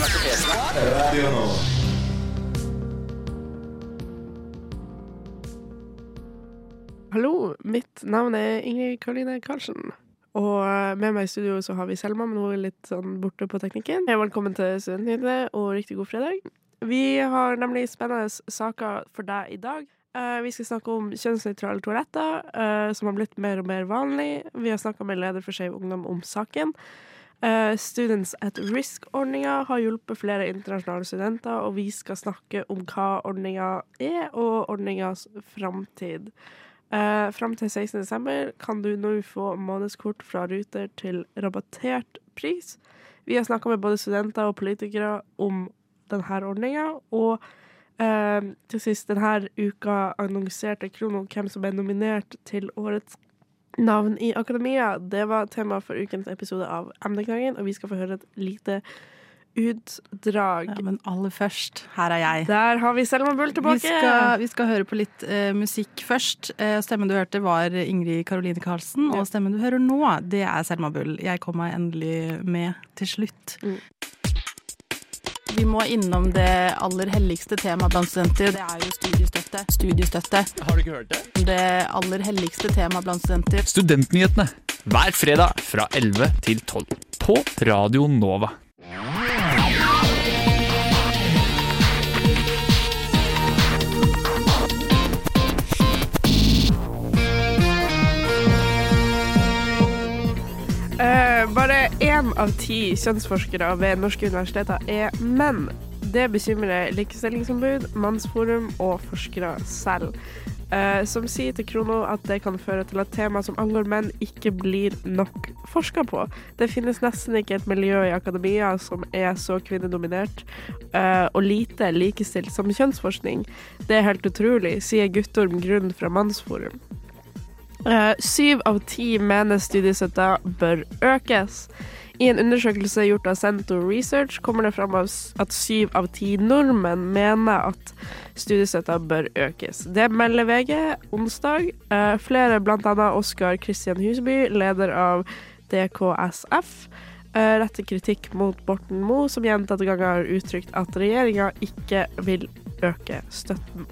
universitetene. Radio nå. Hallo, mitt navn er Ingrid Karoline Karlsen. Og eh, med meg i studio så har vi Selma, men hun er litt sånn borte på teknikken. Velkommen til Studentnyhetene, og riktig god fredag. Vi har nemlig spennende saker for deg i dag. Uh, vi skal snakke om kjønnsnøytrale toaletter, uh, som har blitt mer og mer vanlig. Vi har snakka med leder for Skeiv Ungdom om saken. Eh, Students at Risk-ordninga har hjulpet flere internasjonale studenter, og vi skal snakke om hva ordninga er, og ordningas framtid. Uh, Fram til 16. desember kan du nå få månedskort fra Ruter til rabattert pris. Vi har snakka med både studenter og politikere om denne ordninga, og uh, til sist denne uka annonserte Krono hvem som er nominert til årets navn i akademia. Det var tema for ukens episode av Emneknaggen, og vi skal få høre et lite utdrag. Ja, men aller først, her er jeg. Der har vi Selma Bull tilbake. Vi skal, vi skal høre på litt uh, musikk først. Uh, stemmen du hørte var Ingrid Karoline Karlsen, og stemmen du hører nå, det er Selma Bull. Jeg kom meg endelig med til slutt. Mm. Vi må innom det aller helligste temaet blant studenter. Det er jo studiestøtte. Studiestøtte. Har du ikke hørt det? Det aller helligste temaet blant studenter. Studentnyhetene hver fredag fra 11 til 12 på Radio Nova. Én av ti kjønnsforskere ved norske universiteter er menn. Det bekymrer Likestillingsombud, Mannsforum og forskere selv. eh, som sier til Krono at det kan føre til at tema som angår menn, ikke blir nok forska på. Det finnes nesten ikke et miljø i akademia som er så kvinnedominert eh, og lite likestilt som kjønnsforskning. Det er helt utrolig, sier Guttorm Grunn fra Mannsforum. Eh, Syv av ti mener studiestøtta bør økes. I en undersøkelse gjort av Sento Research kommer det fram at syv av ti nordmenn mener at studiestøtta bør økes. Det melder VG onsdag. Eh, Flere, bl.a. Oskar Christian Husby, leder av DKSF, eh, retter kritikk mot Borten Moe, som gjentatte ganger har uttrykt at regjeringa ikke vil øke støtten.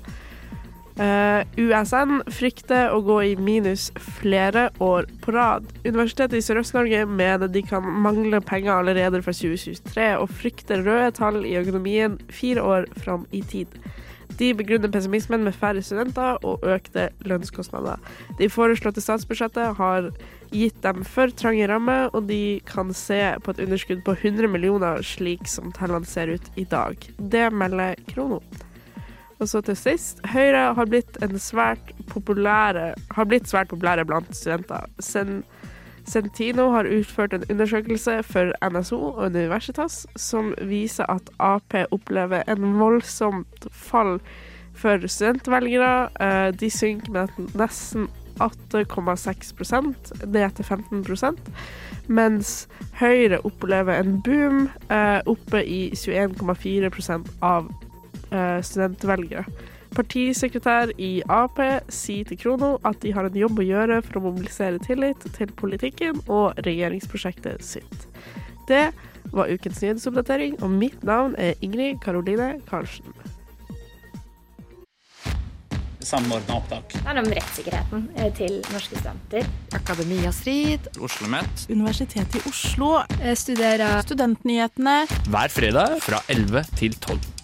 Eh, USN frykter å gå i minus flere år på rad. Universitetet i Sørøst-Norge mener de kan mangle penger allerede fra 2023, og frykter røde tall i økonomien fire år fram i tid. De begrunner pessimismen med færre studenter og økte lønnskostnader. De foreslåtte statsbudsjettet har gitt dem for trange rammer, og de kan se på et underskudd på 100 millioner, slik som tallene ser ut i dag. Det melder Krono. Og så til sist, Høyre har blitt, svært populære, har blitt svært populære blant studenter. Sen, Sentino har utført en undersøkelse for NSO og Universitas som viser at Ap opplever en voldsomt fall for studentvelgere. Eh, De synker med nesten 8,6 ned til 15% mens Høyre opplever en boom eh, oppe i 21,4% av studentvelgere. Partisekretær i Ap sier til Krono at de har en jobb å gjøre for å mobilisere tillit til politikken og regjeringsprosjektet sitt. Det var ukens nyhetsoppdatering, og mitt navn er Ingrid Karoline Karlsen. samordna opptak. Det handler om rettssikkerheten eh, til norske studenter. Akademia Strid, OsloMet Universitetet i Oslo, Jeg Studerer Studentnyhetene. hver fredag fra 11 til 12.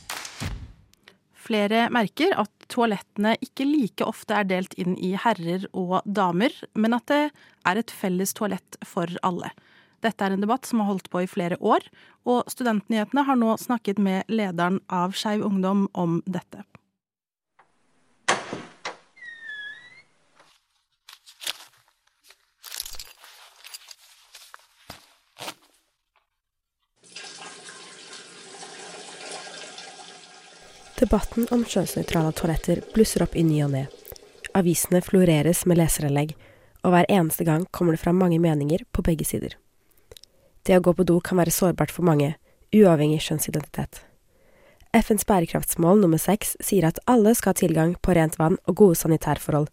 Flere merker at toalettene ikke like ofte er delt inn i herrer og damer, men at det er et felles toalett for alle. Dette er en debatt som har holdt på i flere år, og Studentnyhetene har nå snakket med lederen av Skeiv Ungdom om dette. Debatten om kjønnsnøytrale toaletter blusser opp i ny og ne. Avisene floreres med leserinnlegg, og hver eneste gang kommer det fram mange meninger på begge sider. Det å gå på do kan være sårbart for mange, uavhengig kjønnsidentitet. FNs bærekraftsmål nummer seks sier at alle skal ha tilgang på rent vann og gode sanitærforhold.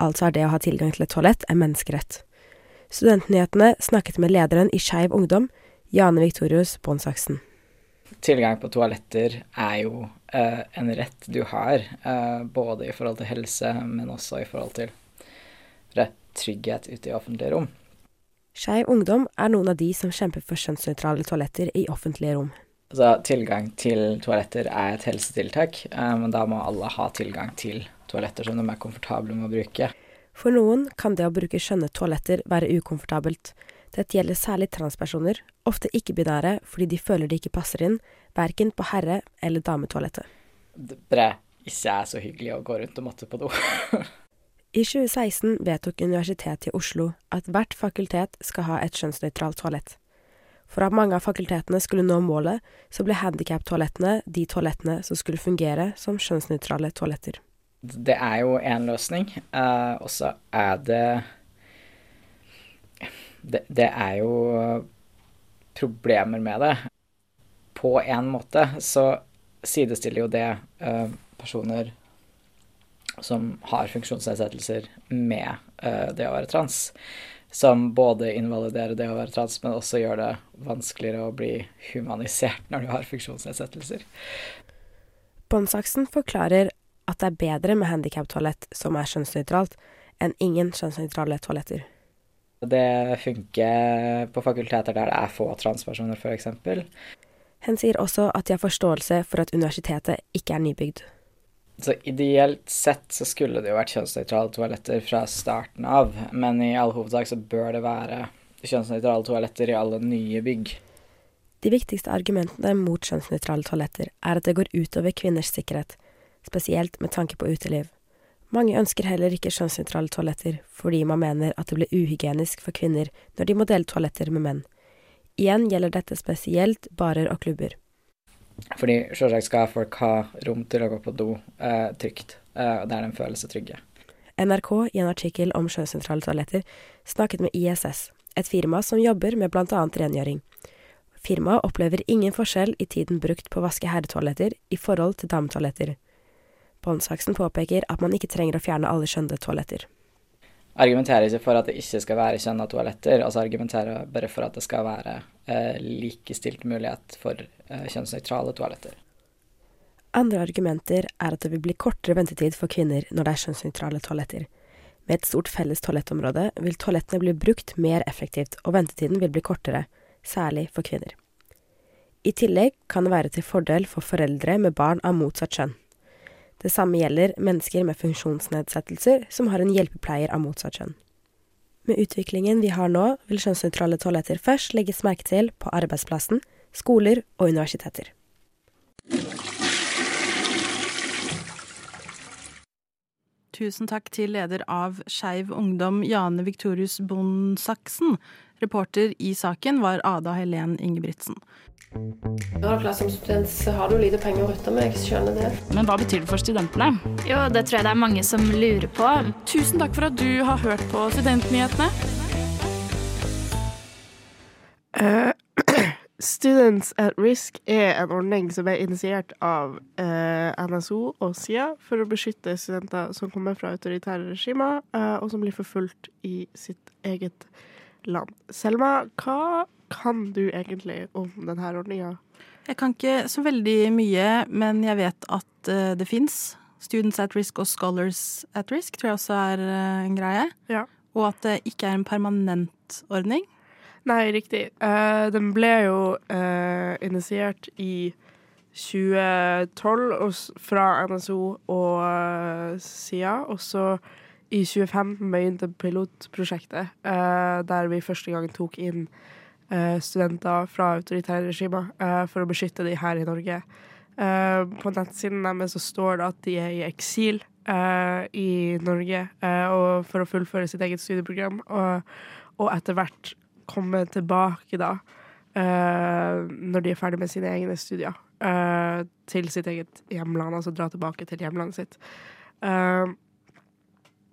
Altså er det å ha tilgang til et toalett en menneskerett. Studentnyhetene snakket med lederen i Skeiv Ungdom, Jane Victorius Båndsaksen. Tilgang på toaletter er jo eh, en rett du har, eh, både i forhold til helse, men også i forhold til trygghet ute i offentlige rom. Skeiv Ungdom er noen av de som kjemper for kjønnsnøytrale toaletter i offentlige rom. Altså, tilgang til toaletter er et helsetiltak, eh, men da må alle ha tilgang til toaletter som de er komfortable med å bruke. For noen kan det å bruke skjønne toaletter være ukomfortabelt. Dette gjelder særlig transpersoner, ofte ikke-binære fordi de føler de ikke passer inn, verken på herre- eller dametoalettet. Det bare ikke er så hyggelig å gå rundt og måtte på do. I 2016 vedtok Universitetet i Oslo at hvert fakultet skal ha et kjønnsnøytralt toalett. For at mange av fakultetene skulle nå målet, så ble handikaptoalettene de toalettene som skulle fungere som kjønnsnøytrale toaletter. Det er jo én løsning, eh, og så er det, det er jo problemer med det. På en måte så sidestiller jo det eh, personer som har funksjonsnedsettelser med eh, det å være trans. Som både invaliderer det å være trans, men også gjør det vanskeligere å bli humanisert når du har funksjonsnedsettelser. Båndsaksen forklarer at det er bedre med handikaptoalett som er kjønnsnøytralt, enn ingen kjønnsnøytrale toaletter. Det funker på fakulteter der det er få transpersoner, f.eks. Hen sier også at de har forståelse for at universitetet ikke er nybygd. Så ideelt sett så skulle det jo vært kjønnsnøytrale toaletter fra starten av, men i all hovedsak så bør det være kjønnsnøytrale toaletter i alle nye bygg. De viktigste argumentene mot kjønnsnøytrale toaletter er at det går utover kvinners sikkerhet, spesielt med tanke på uteliv. Mange ønsker heller ikke kjønnsnøytrale toaletter fordi man mener at det blir uhygienisk for kvinner når de må dele toaletter med menn. Igjen gjelder dette spesielt barer og klubber. Fordi selvsagt skal folk ha rom til å gå på do eh, trygt, eh, der de føler seg trygge. NRK i en artikkel om kjønnsnøytrale toaletter snakket med ISS, et firma som jobber med annet rengjøring. Firmaet opplever ingen forskjell i tiden brukt på å vaske herretoaletter i forhold til dametoaletter. Båndsaksen påpeker at man ikke trenger å fjerne alle skjønne toaletter. Argumenterer ikke for at det ikke skal være kjønna toaletter, altså argumenterer bare for at det skal være eh, likestilt mulighet for eh, kjønnsnøytrale toaletter. Andre argumenter er at det vil bli kortere ventetid for kvinner når det er kjønnsnøytrale toaletter. Med et stort felles toalettområde vil toalettene bli brukt mer effektivt, og ventetiden vil bli kortere, særlig for kvinner. I tillegg kan det være til fordel for foreldre med barn av motsatt kjønn. Det samme gjelder mennesker med funksjonsnedsettelser som har en hjelpepleier av motsatt kjønn. Med utviklingen vi har nå, vil kjønnsnøytrale toaletter først legges merke til på arbeidsplassen, skoler og universiteter. Tusen takk til leder av Skeiv Ungdom, Jane Victorius Bondsaksen. Reporter i saken var Ada Helen Ingebrigtsen. Du er klar som student, så har du lite penger å rutte med. Jeg skjønner det. Men hva betyr det for studentene? Jo, det tror jeg det er mange som lurer på. Tusen takk for at du har hørt på Studentnyhetene. Uh, Students at Risk er en ordning som er initiert av eh, NSO og SIA for å beskytte studenter som kommer fra autoritære regimer, eh, og som blir forfulgt i sitt eget land. Selma, hva kan du egentlig om denne ordninga? Jeg kan ikke så veldig mye, men jeg vet at eh, det fins. Students at risk og scholars at risk tror jeg også er eh, en greie. Ja. Og at det ikke er en permanent ordning. Nei, riktig. Eh, den ble jo initiert i 2012 fra NSO og SIA, og så i 2015 begynte pilotprosjektet, eh, der vi første gang tok inn eh, studenter fra autoritære regimer eh, for å beskytte de her i Norge. Eh, på nettsiden deres så står det at de er i eksil eh, i Norge eh, for å fullføre sitt eget studieprogram, og, og etter hvert komme tilbake da, når de er ferdig med sine egne studier, til sitt eget hjemland, altså dra tilbake til hjemlandet sitt. Eh,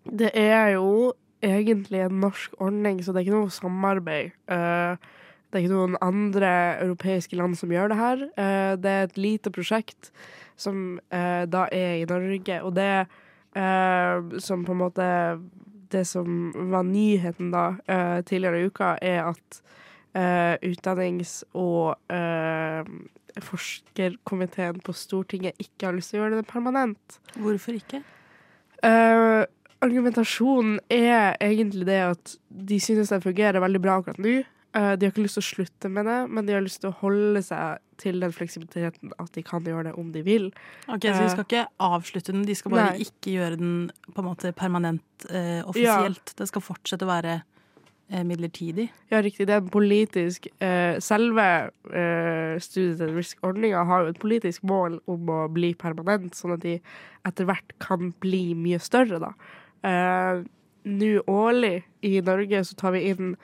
det er jo egentlig en norsk ordning, så det er ikke noe samarbeid. Eh, det er ikke noen andre europeiske land som gjør det her. Eh, det er et lite prosjekt som eh, da er i Norge, og det som på en måte Det som var nyheten da tidligere i uka, er at utdannings- og forskerkomiteen på Stortinget ikke har lyst til å gjøre det permanent. Hvorfor ikke? Eh, argumentasjonen er egentlig det at de synes det fungerer veldig bra akkurat nå. Eh, de har ikke lyst til å slutte med det, men de har lyst til å holde seg til den fleksibiliteten at de kan gjøre det om de vil. Ok, Så de skal ikke avslutte den, de skal bare Nei. ikke gjøre den på en måte permanent eh, offisielt. Det skal fortsette å være eh, midlertidig. Ja, riktig. Det er politisk eh, Selve eh, student at risk-ordninga har jo et politisk mål om å bli permanent, sånn at de etter hvert kan bli mye større, da. Eh, Nå årlig i Norge så tar vi inn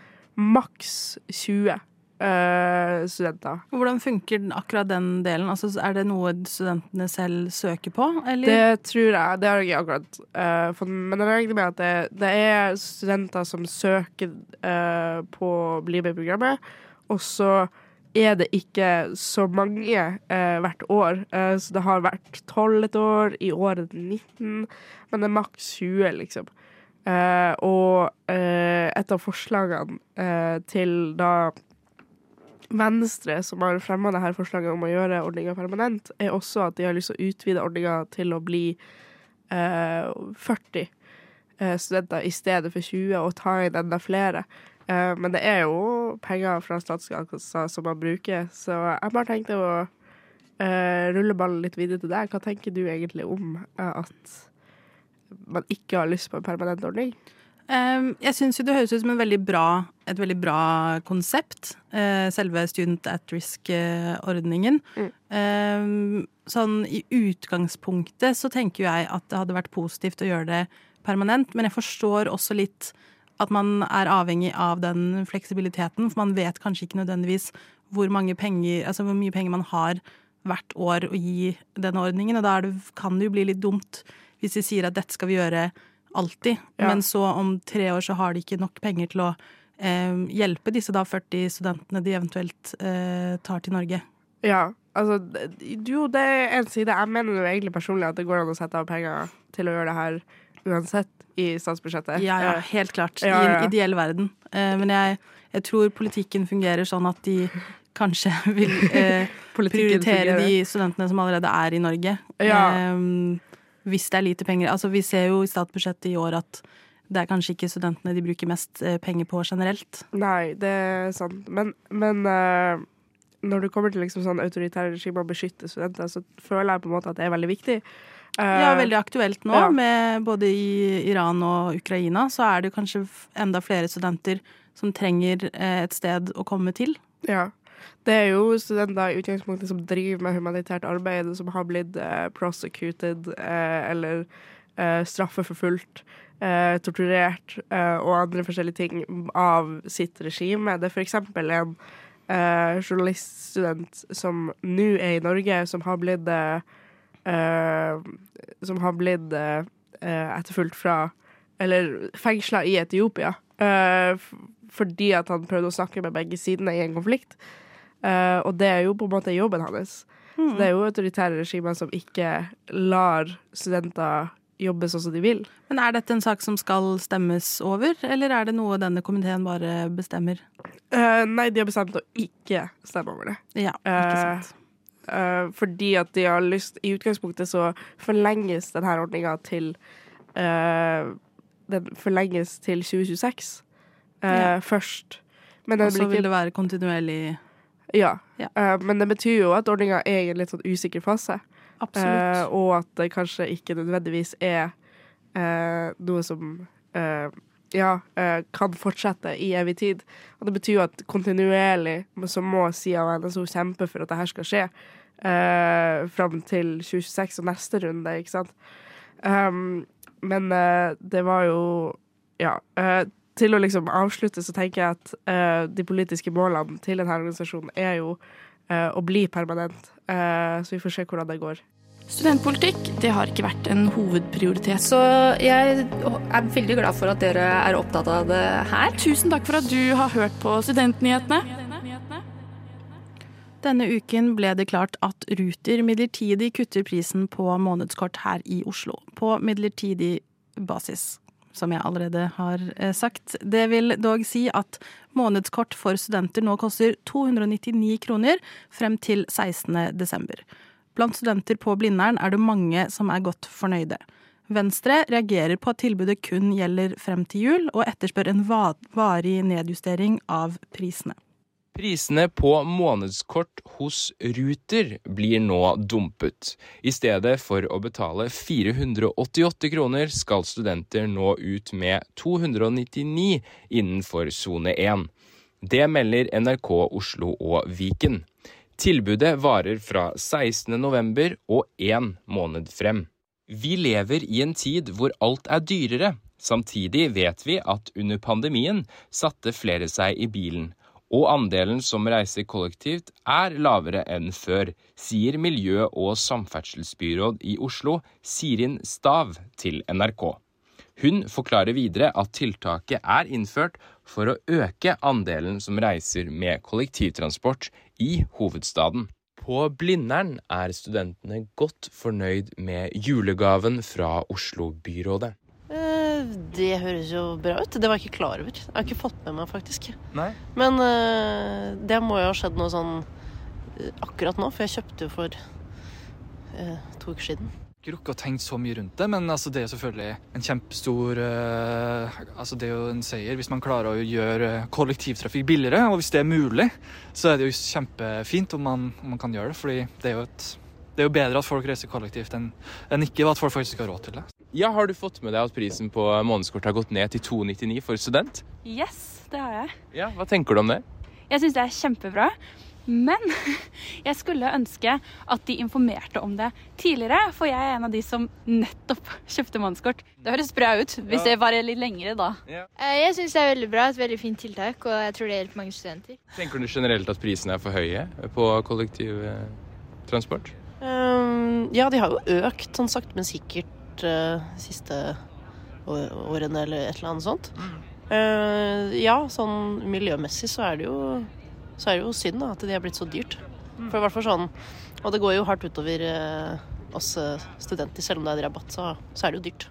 maks 20 eh, studenter. Hvordan funker den- akkurat den delen? Altså, er det noe studentene selv søker på, eller? Det tror jeg. Det har jeg ikke akkurat eh, fått Men jeg regner med at det, det er studenter som søker eh, på Bli med-programmet, og så er det ikke så mange eh, hvert år. Eh, så det har vært 12 et år, i år det 19, men det er maks 20, liksom. Eh, og eh, et av forslagene eh, til da Venstre, som har fremma dette forslaget om å gjøre ordninga permanent, er også at de har lyst til å utvide ordninga til å bli eh, 40 eh, studenter i stedet for 20, og ta inn enda flere. Eh, men det er jo penger fra statskassa som man bruker, så jeg bare tenkte å uh, rulle ballen litt videre til deg. Hva tenker du egentlig om uh, at man ikke har lyst på en permanent ordning? Um, jeg syns jo det høres ut som en veldig bra, et veldig bra konsept. selve Student at Risk-ordningen. Mm. Um, sånn i utgangspunktet så tenker jeg at det hadde vært positivt å gjøre det permanent, men jeg forstår også litt at man er avhengig av den fleksibiliteten, for man vet kanskje ikke nødvendigvis hvor, mange penger, altså hvor mye penger man har hvert år å gi denne ordningen, og da det, kan det jo bli litt dumt hvis de sier at dette skal vi gjøre alltid, Ja. men så om tre år så har de ikke nok penger til å eh, hjelpe disse da 40 studentene de eventuelt eh, tar til Norge. Ja, altså Jo, det er en side. Jeg mener jo egentlig personlig at det går an å sette av penger til å gjøre det her uansett i statsbudsjettet. Ja, ja, helt klart. Ja, I ja. en ideell verden. Eh, men jeg, jeg tror politikken fungerer sånn at de kanskje vil eh, prioritere fungerer. de studentene som allerede er i Norge. Eh, hvis det er lite penger. Altså, vi ser jo i statsbudsjettet i år at det er kanskje ikke studentene de bruker mest eh, penger på generelt. Nei, det er sant. Men, men uh, når det kommer til liksom sånn autoritære regimer og beskytte studenter, så føler jeg på en måte at det er veldig viktig. Eh, Ja, veldig aktuelt nå, ja. med både i Iran og Ukraina, så er det kanskje enda flere studenter som trenger eh, et sted å komme til. Ja. Det er jo studenter i utgangspunktet som driver med humanitært arbeid, som har blitt eh, prosecuted eh, eller eh, straffeforfulgt, eh, torturert eh, og andre forskjellige ting av sitt regime. Det er eksempel en eh, journaliststudent som nå er i Norge, som har blitt eh, eh, Som har blitt eh, eh, etterfulgt fra Eller fengsla i Etiopia. eh, fordi at han prøvde å snakke med begge sidene i en konflikt. Eh, og det er jo på en måte jobben hans. Så det er jo autoritære regimer som ikke lar studenter jobbe sånn som de vil. Men er dette en sak som skal stemmes over, eller er det noe denne komiteen bare bestemmer? Uh, nei, de har bestemt å ikke stemme over det. Ja, ikke sant. sant. Eh, fordi at de har lyst I utgangspunktet så forlenges denne ordninga til uh, Den forlenges til 2026 uh, Ja. først. Og så vil det være kontinuerlig Ja. Ja. Eh, men det betyr jo at ordninga er i en litt sånn usikker fase. Eh, og at det kanskje ikke nødvendigvis er eh, noe som eh, ja, eh, kan fortsette i evig tid. Og det betyr jo at kontinuerlig så må sida av NSO kjempe for at det her skal skje. Uh, fram til 2026 og neste runde, ikke sant. Um, men uh, det var jo Ja. Uh, til å liksom avslutte så tenker jeg at uh, de politiske målene til denne organisasjonen er jo å bli permanent. Så vi får se hvordan det går. Studentpolitikk det har ikke vært en hovedprioritet. Så jeg er veldig glad for at dere er opptatt av det her. Tusen takk for at du har hørt på Studentnyhetene. Denne uken ble det klart at Ruter midlertidig kutter prisen på månedskort her i Oslo. På midlertidig basis. som jeg allerede har eh, sagt. Det vil dog si at månedskort for studenter nå koster 299 kroner frem til 16. desember. Blant studenter på Blindern er det mange som er godt fornøyde. Venstre reagerer på at tilbudet kun gjelder frem til jul, og etterspør en varig nedjustering av prisene. Prisene på månedskort hos Ruter blir nå dumpet. I stedet for å betale 488 kroner, skal studenter nå ut med 299 innenfor sone 1. Det melder NRK Oslo og Viken. Tilbudet varer fra 16.11 og én måned frem. Vi lever i en tid hvor alt er dyrere. Samtidig vet vi at under pandemien satte flere seg i bilen og andelen som reiser kollektivt er lavere enn før, sier miljø- og samferdselsbyråd i Oslo Sirin Stav til NRK. Hun forklarer videre at tiltaket er innført for å øke andelen som reiser med kollektivtransport i hovedstaden. På Blindern er studentene godt fornøyd med julegaven fra Oslo-byrådet. Det høres jo bra ut. Det var jeg ikke klar over. Jeg har ikke fått med meg, faktisk. Nei. Men uh, det må jo ha skjedd noe sånn uh, akkurat nå, for jeg kjøpte jo for uh, to uker siden. Ikke rukket å tenke så mye rundt det, men altså, det er selvfølgelig en kjempestor altså, Det er jo en seier hvis man klarer å gjøre kollektivtrafikk billigere. Og hvis det er mulig, så er det jo kjempefint om man, om man kan gjøre det. fordi det er jo et det er jo bedre at folk reiser kollektivt enn, enn ikke, og at folk faktisk har råd til det. Ja, Har du fått med deg at prisen på månedskort har gått ned til 299 for student? Yes, det har jeg. Ja, Hva tenker du om det? Jeg syns det er kjempebra. Men jeg skulle ønske at de informerte om det tidligere, for jeg er en av de som nettopp kjøpte månedskort. Det høres bra ut, hvis det varer litt lengre da. Ja. Eh, jeg syns det er veldig bra, et veldig fint tiltak, og jeg tror det hjelper mange studenter. Tenker du generelt at prisene er for høye på kollektivtransport? Um, ja, de har jo økt sånn sakte, men sikkert uh, siste årene eller et eller annet sånt. Uh, ja, sånn miljømessig så er det jo, så er det jo synd da, at de har blitt så dyrt. Mm. For i hvert fall sånn Og det går jo hardt utover uh, oss studenter, selv om det er rabatt, så, så er det jo dyrt.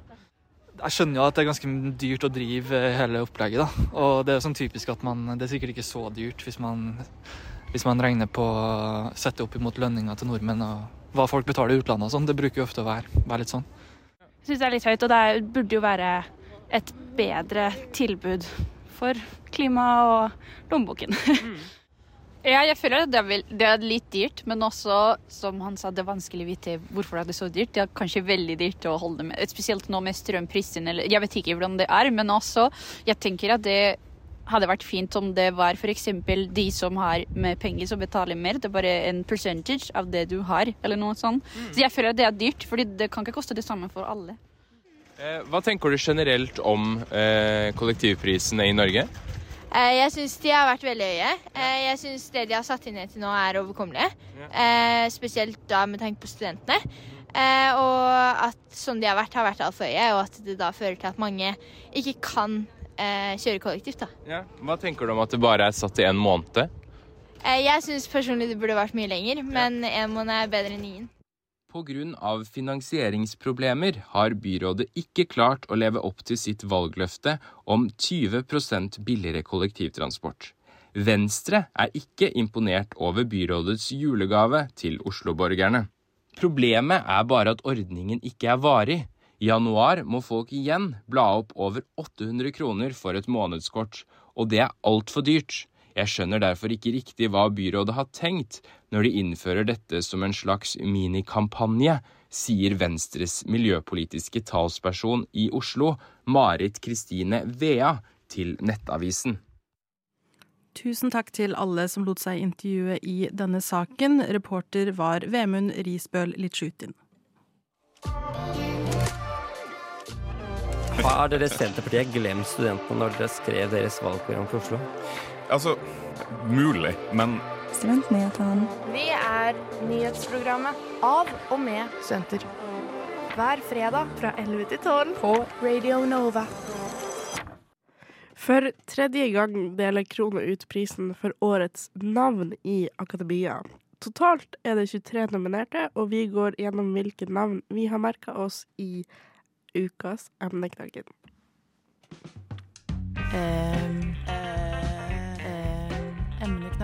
Jeg skjønner jo at det er ganske dyrt å drive hele opplegget, da. Og det er sånn typisk at man Det er sikkert ikke så dyrt hvis man, hvis man regner på å sette opp imot lønninga til nordmenn og hva folk betaler i utlandet og sånn. Det bruker jo ofte å være, være litt sånn. Jeg syns det er litt høyt, og det burde jo være et bedre tilbud for klima og lommeboken. Ja, jeg føler at det er, det er, litt dyrt, men også, som han sa, det er vanskelig å vite hvorfor det er så dyrt. Det er kanskje veldig dyrt å holde med, spesielt nå med strømprisen, eller jeg vet ikke hvordan det er, men også, jeg tenker at det hadde vært fint om det var f.eks. de som har med penger, som betaler mer. Det er bare en percentage av det du har, eller noe sånt. Mm. Så jeg føler at det er dyrt, fordi det kan ikke koste det samme for alle. Eh, hva tenker du generelt om eh, kollektivprisene i Norge? Eh, jeg syns de har vært veldig høye. Eh, jeg syns det de har satt inn til nå, er overkommelig. Spesielt da med tanke på studentene. Og at sånn de har vært, har vært altfor høye, og at det da fører til at mange ikke kan eh, kjøre kollektivt. da. Ja. Hva tenker du om at det bare er satt i en måned? Eh, jeg syns personlig det burde vært mye lenger, men én måned er bedre enn ingen. Pga. finansieringsproblemer har byrådet ikke klart å leve opp til sitt valgløfte om 20% billigere kollektivtransport. Venstre er ikke imponert over byrådets julegave til Oslo-borgerne. Problemet er bare at ordningen ikke er varig. I januar må folk igjen bla opp over 800 kroner for et månedskort, og det er altfor dyrt. Jeg skjønner derfor ikke riktig hva byrådet har tenkt når de innfører dette som en slags minikampanje, sier Venstres miljøpolitiske talsperson i Oslo, Marit Kristine Vea, til Nettavisen. Tusen takk til alle som lot seg intervjue i denne saken. Reporter var Vemund Risbøl Litsjutin. Har dere Senterpartiet glemt studentene når dere skrev deres valgprogram for Oslo? Altså, mulig, men Studentnyhetene. Vi er nyhetsprogrammet av og med studenter. Hver fredag fra 11 til 12 på Radio Nova. For tredje gang deler Krono ut prisen for årets navn i akademia. Totalt er det 23 nominerte, og vi går gjennom hvilke navn vi har merka oss i ukas emneknaggen. Eh,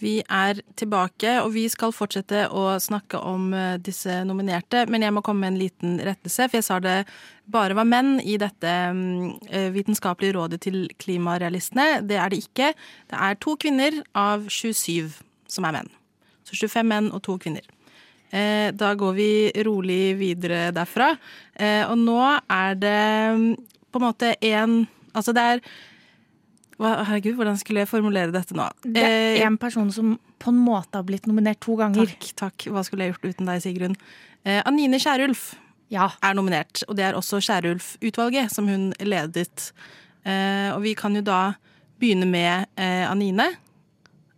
Vi er tilbake, og vi skal fortsette å snakke om eh, disse nominerte. Men jeg må komme med en liten rettelse, for jeg sa det bare var menn i dette mm, eh, vitenskapelige rådet til klimarealistene. Det er det ikke. Det er to kvinner av 27 som er menn. Så 25 menn og to kvinner. Eh, Da går vi rolig videre derfra. Og nå er det mm, på en måte én Altså det er Herregud, hvordan skulle jeg formulere dette nå? Det er en person som på en måte har blitt nominert to ganger. Takk, takk. Hva skulle jeg gjort uten deg, Sigrun? Eh, Anine Kierulf er nominert, og det er også Kierulf-utvalget som hun ledet. Eh, og vi kan jo da begynne med eh, Anine.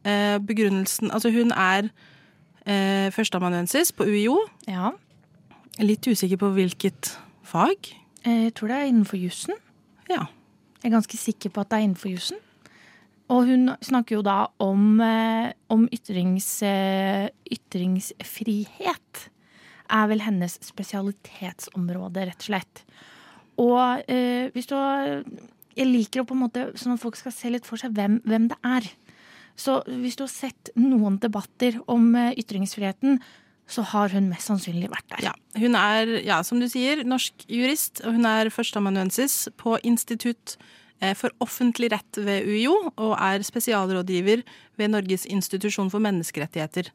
Eh, begrunnelsen Altså, hun er eh, førsteamanuensis på UiO. Ja. Litt usikker på hvilket fag. Eh, Jeg tror det er innenfor jussen. Ja. Jeg er ganske sikker på at det er innenfor jussen. Og hun snakker jo da om, eh, om ytrings, eh, ytringsfrihet. Er vel hennes spesialitetsområde, rett og slett. Og eh, hvis du Jeg liker å på en måte sånn at folk skal se litt for seg hvem, hvem det er. Så hvis du har sett noen debatter om eh, ytringsfriheten, så har hun mest sannsynlig vært der. Ja, hun er, ja, som du sier, norsk jurist, og hun er førsteamanuensis på Institutt eh, for offentlig rett ved UiO, og er spesialrådgiver ved Norges institusjon for menneskerettigheter.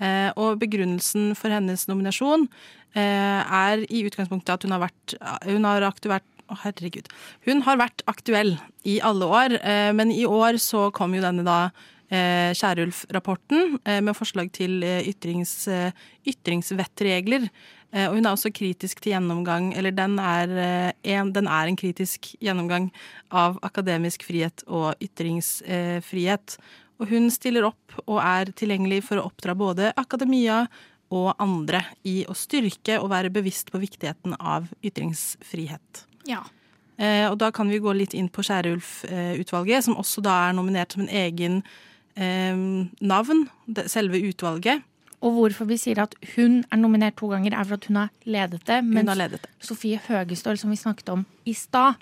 Eh, Og begrunnelsen for hennes nominasjon eh, er i utgangspunktet at hun har vært Hun har aktuelt å, herregud. Hun har vært aktuell i alle år, men i år så kom jo denne da Kierulf-rapporten eh, med forslag til eh, ytrings, eh, ytringsvettregler. Eh, Og hun er også kritisk til gjennomgang, eller den er, eh, en, den er en kritisk gjennomgang av akademisk frihet og ytringsfrihet. Og hun stiller opp og er tilgjengelig for å oppdra både akademia og andre i å styrke og være bevisst på viktigheten av ytringsfrihet. Ja. Eh, og da kan vi gå litt inn på Skjærulf-utvalget, som også da er nominert som en egen eh, navn, det, selve utvalget. Og hvorfor vi sier at hun er nominert to ganger, er for at hun har ledet det. Det. Sofie Høgestøl, som vi snakket om i stad,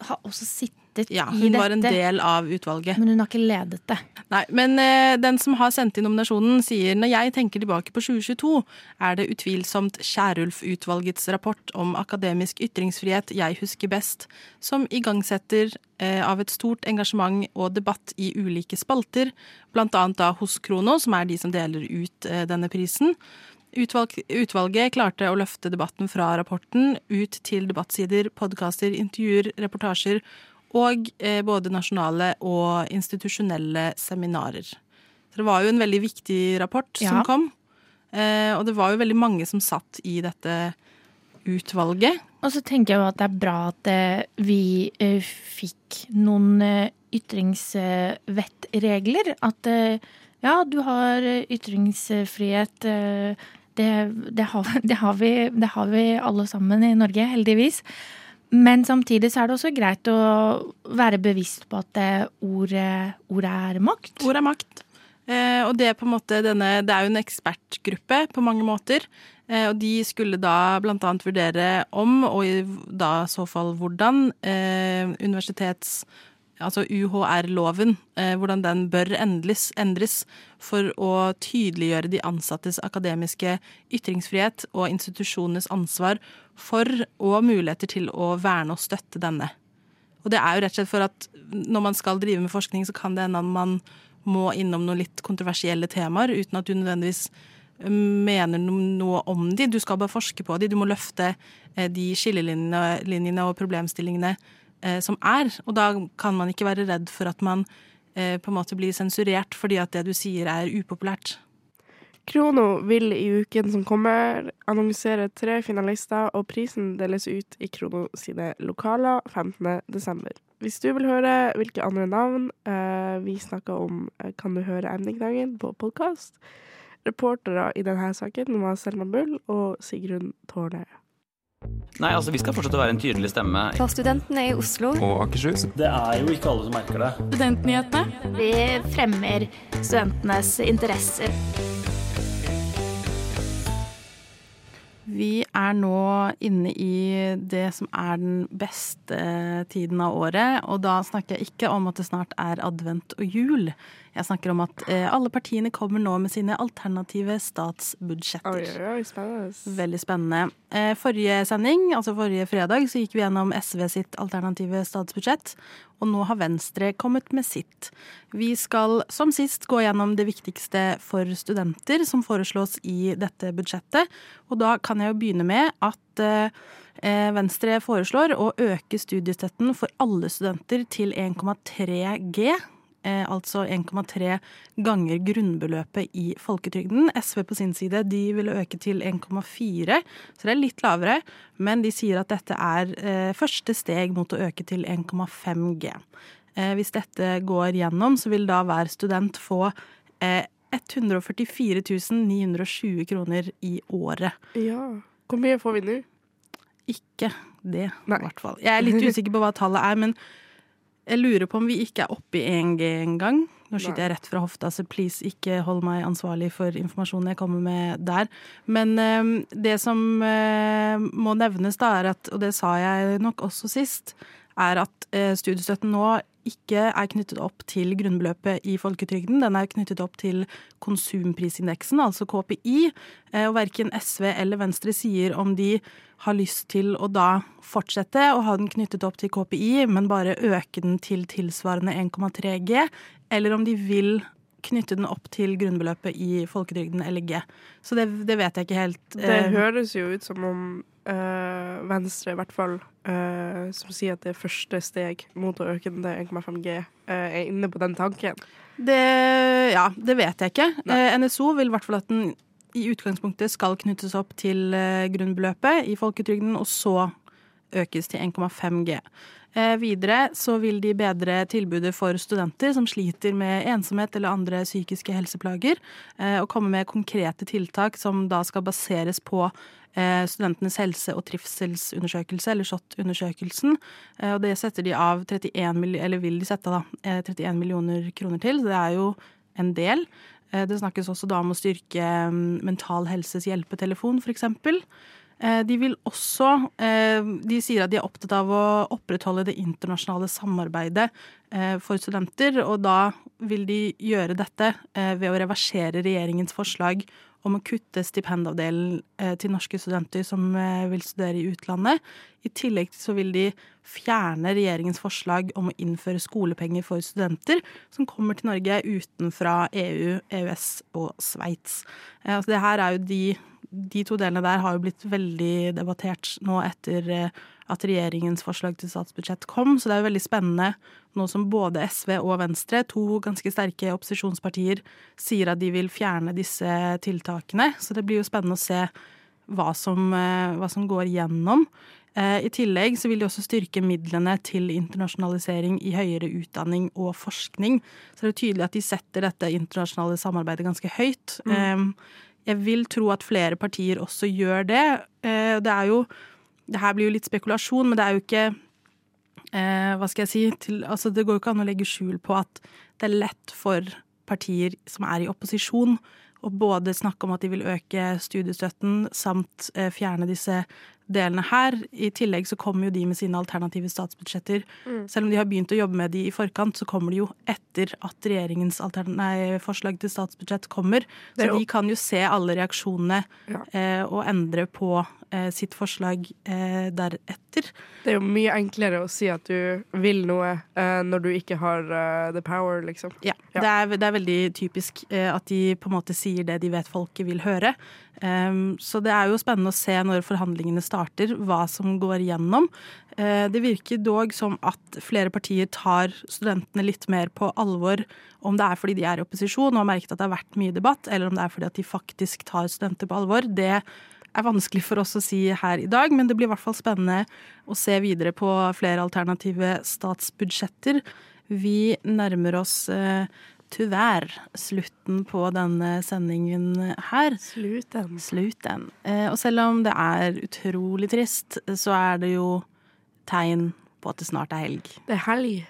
har også sittet Ja, i hun var en del av utvalget. Men hun har ikke ledet det. Nei, men eh, den som har sendt inn nominasjonen sier når jeg tenker tilbake på 2022, er det utvilsomt Skjærulf-utvalgets rapport om akademisk ytringsfrihet jeg husker best, som igangsetter eh, av et stort engasjement og debatt i ulike spalter, annet da hos Krono, som er de som deler ut eh, denne prisen. Utvalg, utvalget klarte å løfte debatten fra rapporten ut til debattsider, podkaster, intervjuer, reportasjer og eh, både nasjonale og institusjonelle seminarer. Så det var jo en veldig viktig rapport Ja. som kom. Eh, og det var jo veldig mange som satt i dette utvalget. Og så tenker jeg jo at det er bra at eh, vi fikk noen ytringsvettregler. At ja, du har ytringsfrihet. det, det, har, det, har vi, det har vi alle sammen i Norge, heldigvis. Men samtidig så er det også greit å være bevisst på at ordet, ordet er makt. Ord er makt. Eh, og det er denne Det er jo en ekspertgruppe på mange måter. Eh, og de skulle da annet vurdere om, og i da så fall hvordan, eh, universitets... Altså UHR-loven, eh, hvordan den bør endres, endres for å tydeliggjøre de ansattes akademiske ytringsfrihet og institusjonenes ansvar for og muligheter til å verne og støtte denne. Og det er jo rett og slett for at når man skal drive med forskning, så kan det hende at man må innom noen litt kontroversielle temaer uten at du nødvendigvis eh, mener noe om de. Du skal bare forske på de. Du må løfte eh, de skillelinjene og problemstillingene eh, som er. Og da kan man ikke være redd for at man eh, på en måte blir sensurert fordi at det du sier er upopulært. Krono vil i uken som kommer annonsere tre finalister, og prisen deles ut i Krono sine lokaler 15. desember. Hvis du vil høre hvilke andre navn eh, vi snakker om, eh, kan du høre Emneknaggen på podkast. Reportere i denne saken var Selma Bull og Sigrun Tårne. Nei, altså Vi skal fortsette å være en tydelig stemme. For studentene i Oslo. Og Akershus. Det er jo ikke alle som merker det. Studentnyhetene. Vi fremmer studentenes interesser. Vi er nå inne i det som er den beste tiden av året. Og da snakker jeg ikke om at det snart er advent og jul. Jeg snakker om at eh, alle partiene kommer nå med sine alternative statsbudsjetter. Oi, oi, spennende. Veldig spennende. Eh, forrige sending, altså forrige fredag, så gikk vi gjennom SV sitt alternative statsbudsjett. Og nå har Venstre kommet med sitt. Vi skal som sist gå gjennom det viktigste for studenter som foreslås i dette budsjettet. Og da kan jeg jo begynne med at eh, Venstre foreslår å øke studiestøtten for alle studenter til 1,3 G altså 1,3 ganger grunnbeløpet i folketrygden. SV på sin side de ville øke til 1,4, så det er litt lavere. Men de sier at dette er eh, første steg mot å øke til 1,5 G. Eh, hvis dette går gjennom, så vil da hver student få eh, 144 920 kroner i året. Ja. Hvor mye får vi nå? Ikke det, i hvert fall. Jeg er litt usikker på hva tallet er, men jeg lurer på om vi ikke er oppe i 1G engang. Nå skyter jeg rett fra hofta, så please ikke hold meg ansvarlig for informasjonen jeg kommer med der. Men eh, det som eh, må nevnes, da, er at, og det sa jeg nok også sist, er at eh, studiestøtten nå ikke er knyttet opp til grunnbeløpet i folketrygden. Den er knyttet opp til konsumprisindeksen, altså KPI. Eh, og verken SV eller Venstre sier om de har lyst til å da fortsette å ha den knyttet opp til KPI, men bare øke den til tilsvarende 1,3 G, eller om de vil knytte den opp til grunnbeløpet i folketrygden eller G. Så det, det vet jeg ikke helt. Det Eh, høres jo ut som om øh, Venstre, i hvert fall, øh, som sier at det er første steg mot å øke den til 1,5 G, øh, er inne på den tanken. Det, ja, det vet jeg ikke. Eh, NSO vil i hvert fall at den i utgangspunktet skal knyttes opp til grunnbeløpet i folketrygden, og så økes til 1,5 G. Eh, videre så vil de bedre tilbudet for studenter som sliter med ensomhet eller andre psykiske helseplager, eh, og komme med konkrete tiltak som da skal baseres på eh, studentenes helse- og trivselsundersøkelse, eller SHoT-undersøkelsen. Eh, og det setter de av 31, mill- eller vil de sette eh, 31 millioner kroner til, så det er jo en del. Eh, Det snakkes også da om å styrke mm, Mental Helses hjelpetelefon, f.eks. De vil også eh, De sier at de er opptatt av å opprettholde det internasjonale samarbeidet eh, for studenter, og da vil de gjøre dette eh, ved å reversere regjeringens forslag om å kutte stipendavdelen til norske studenter som vil studere i utlandet. I tillegg så vil de fjerne regjeringens forslag om å innføre skolepenger for studenter som kommer til Norge utenfra EU, EØS og Sveits. Altså det her er jo de de to delene der har jo blitt veldig debattert nå etter at regjeringens forslag til statsbudsjett kom, så det er jo veldig spennende nå som både SV og Venstre, to ganske sterke opposisjonspartier, sier at de vil fjerne disse tiltakene. Så det blir jo spennende å se hva som, hva som går gjennom. I tillegg så vil de også styrke midlene til internasjonalisering i høyere utdanning og forskning. Så det er jo tydelig at de setter dette internasjonale samarbeidet ganske høyt. Mm. Jeg vil tro at flere partier også gjør det. Det er jo Det her blir jo litt spekulasjon, men det er jo ikke Hva skal jeg si til, altså Det går jo ikke an å legge skjul på at det er lett for partier som er i opposisjon, å både snakke om at de vil øke studiestøtten samt fjerne disse delene her. I tillegg så kommer jo de med sine alternative statsbudsjetter. Mm. Selv om de har begynt å jobbe med de i forkant, så kommer de jo etter at regjeringens nei, forslag til statsbudsjett kommer. Er Så de kan jo se alle reaksjonene Ja. eh, og endre på eh, sitt forslag eh, deretter. Det er jo mye enklere å si at du vil noe eh, når du ikke har eh, the power, liksom. Ja, Det, er, det er veldig typisk eh, at de på en måte sier det de vet folket vil høre. Um, så det er jo spennende å se når forhandlingene starter, hva som går gjennom. Eh, det virker dog som at flere partier tar studentene litt mer på alvor, om det er fordi de er i opposisjon og har merket at det har vært mye debatt, eller om det er fordi at de faktisk tar studenter på alvor. Det er vanskelig for oss å si her i dag, men det blir i hvert fall spennende å se videre på flere alternative statsbudsjetter. Vi nærmer oss eh, tyvärr slutten på denne sendingen her. Sluten. Sluten. Eh, og selv om det er utrolig trist, så er det jo tegn på at det snart er helg. Det er helg.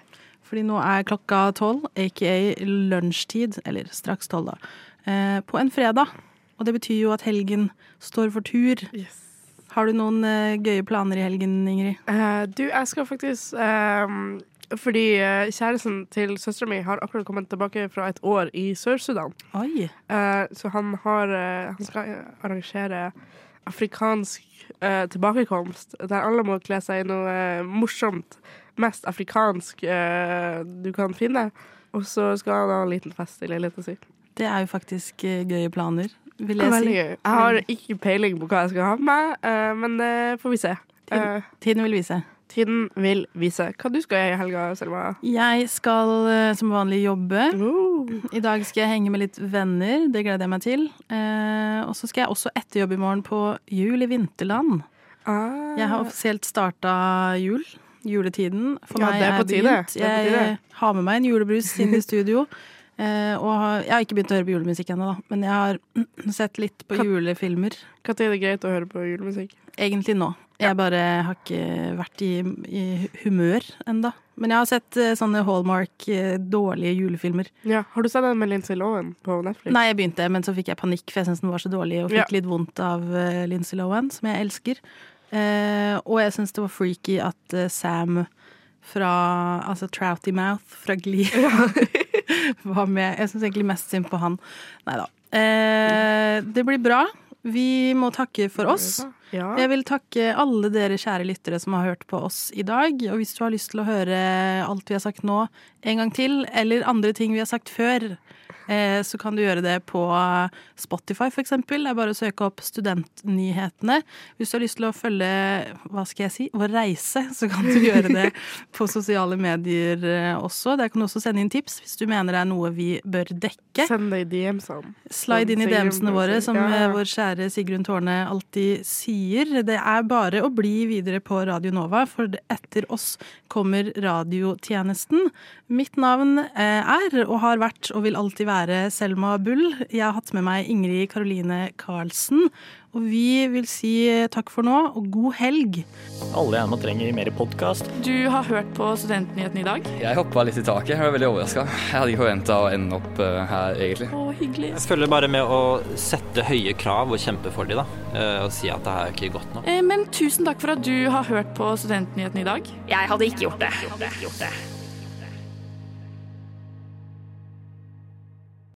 Fordi nå er klokka tolv, aka lunsjtid, eller straks tolv, da, eh, på en fredag. Og det betyr jo at helgen står for tur. Yes. Har du noen eh, gøye planer i helgen, Ingrid? Uh, du, jeg skal faktisk eh, Fordi eh, kjæresten til søstera mi har akkurat kommet tilbake fra et år i Sør-Sudan. Oi. Eh, så han har eh, Han skal arrangere afrikansk eh, tilbakekomst, der alle må kle seg i noe eh, morsomt. Mest afrikansk eh, du kan finne. Og så skal han ha en liten fest i leiligheten si. Det er jo faktisk eh, gøye planer, vil jeg si. gøy. Jeg har ikke peiling på hva jeg skal ha med meg, eh, men det får vi se. Tiden, tiden vil vise. Tiden vil vise. Hva du skal gjøre i helga, Selma? Jeg skal eh, som vanlig jobbe. I dag skal jeg henge med litt venner. Det gleder jeg meg til. Eh, og så skal jeg også etter jobb i morgen på Jul i Vinterland. Ah. Jeg har offisielt starta jul. Juletiden. For Ja, meg det er på begynt. Tide. Jeg har med meg en julebrus inn i studio. Eh, og har, jeg har ikke begynt å høre på julemusikk ennå, da. Men jeg har sett litt på Kat julefilmer. Når er det greit å høre på julemusikk? Egentlig nå. Jeg bare har ikke vært i, i humør enda. Men jeg har sett eh, sånne Hallmark eh, dårlige julefilmer. Ja, Har du sett den med Lindsay Lohan på Netflix? Nei, jeg begynte, men så fikk jeg panikk, for jeg syntes den var så dårlig, og fikk Ja. litt vondt av Lincy Lohan, som jeg elsker. Eh, og jeg syns det var freaky at Sam fra altså Trouty Mouth fra Glee var med. Jeg syns egentlig mest synd på han. Nei da. Eh, det blir bra. Vi må takke for oss. Ja. Jeg vil takke alle dere kjære lyttere som har hørt på oss i dag. Og hvis du har lyst til å høre alt vi har sagt nå en gang til, eller andre ting vi har sagt før, så kan du gjøre det på Spotify, eksempel. Det er bare å søke opp Studentnyhetene. Hvis du har lyst til å følge hva skal jeg si, vår reise, så kan du gjøre det på sosiale medier eh, også. Der kan du også sende inn tips hvis du mener det er noe vi bør dekke. Send det i DM-ene. Slide inn i DM-ene våre, som eh, vår kjære Sigrun Tårne alltid sier. Det er bare å bli videre på Radio Nova, for etter oss kommer radiotjenesten. Mitt navn eh, er, og har vært, og vil alltid være Selma Bull. Jeg har hatt med meg Ingrid Karoline Karlsen. Og vi vil si takk for nå, og god helg. Alle gjerne trenger mer podkast. Du har hørt på Studentnyhetene i dag? Jeg hoppa litt i taket. Jeg var veldig overraska. Jeg hadde ikke forventa å ende opp eh, her, egentlig. Å, hyggelig. Jeg føler bare med å sette høye krav og kjempe for de, da. eh, Og si at det her er ikke godt nok. Eh, Men tusen takk for at du har hørt på Studentnyhetene i dag. Jeg hadde ikke gjort det.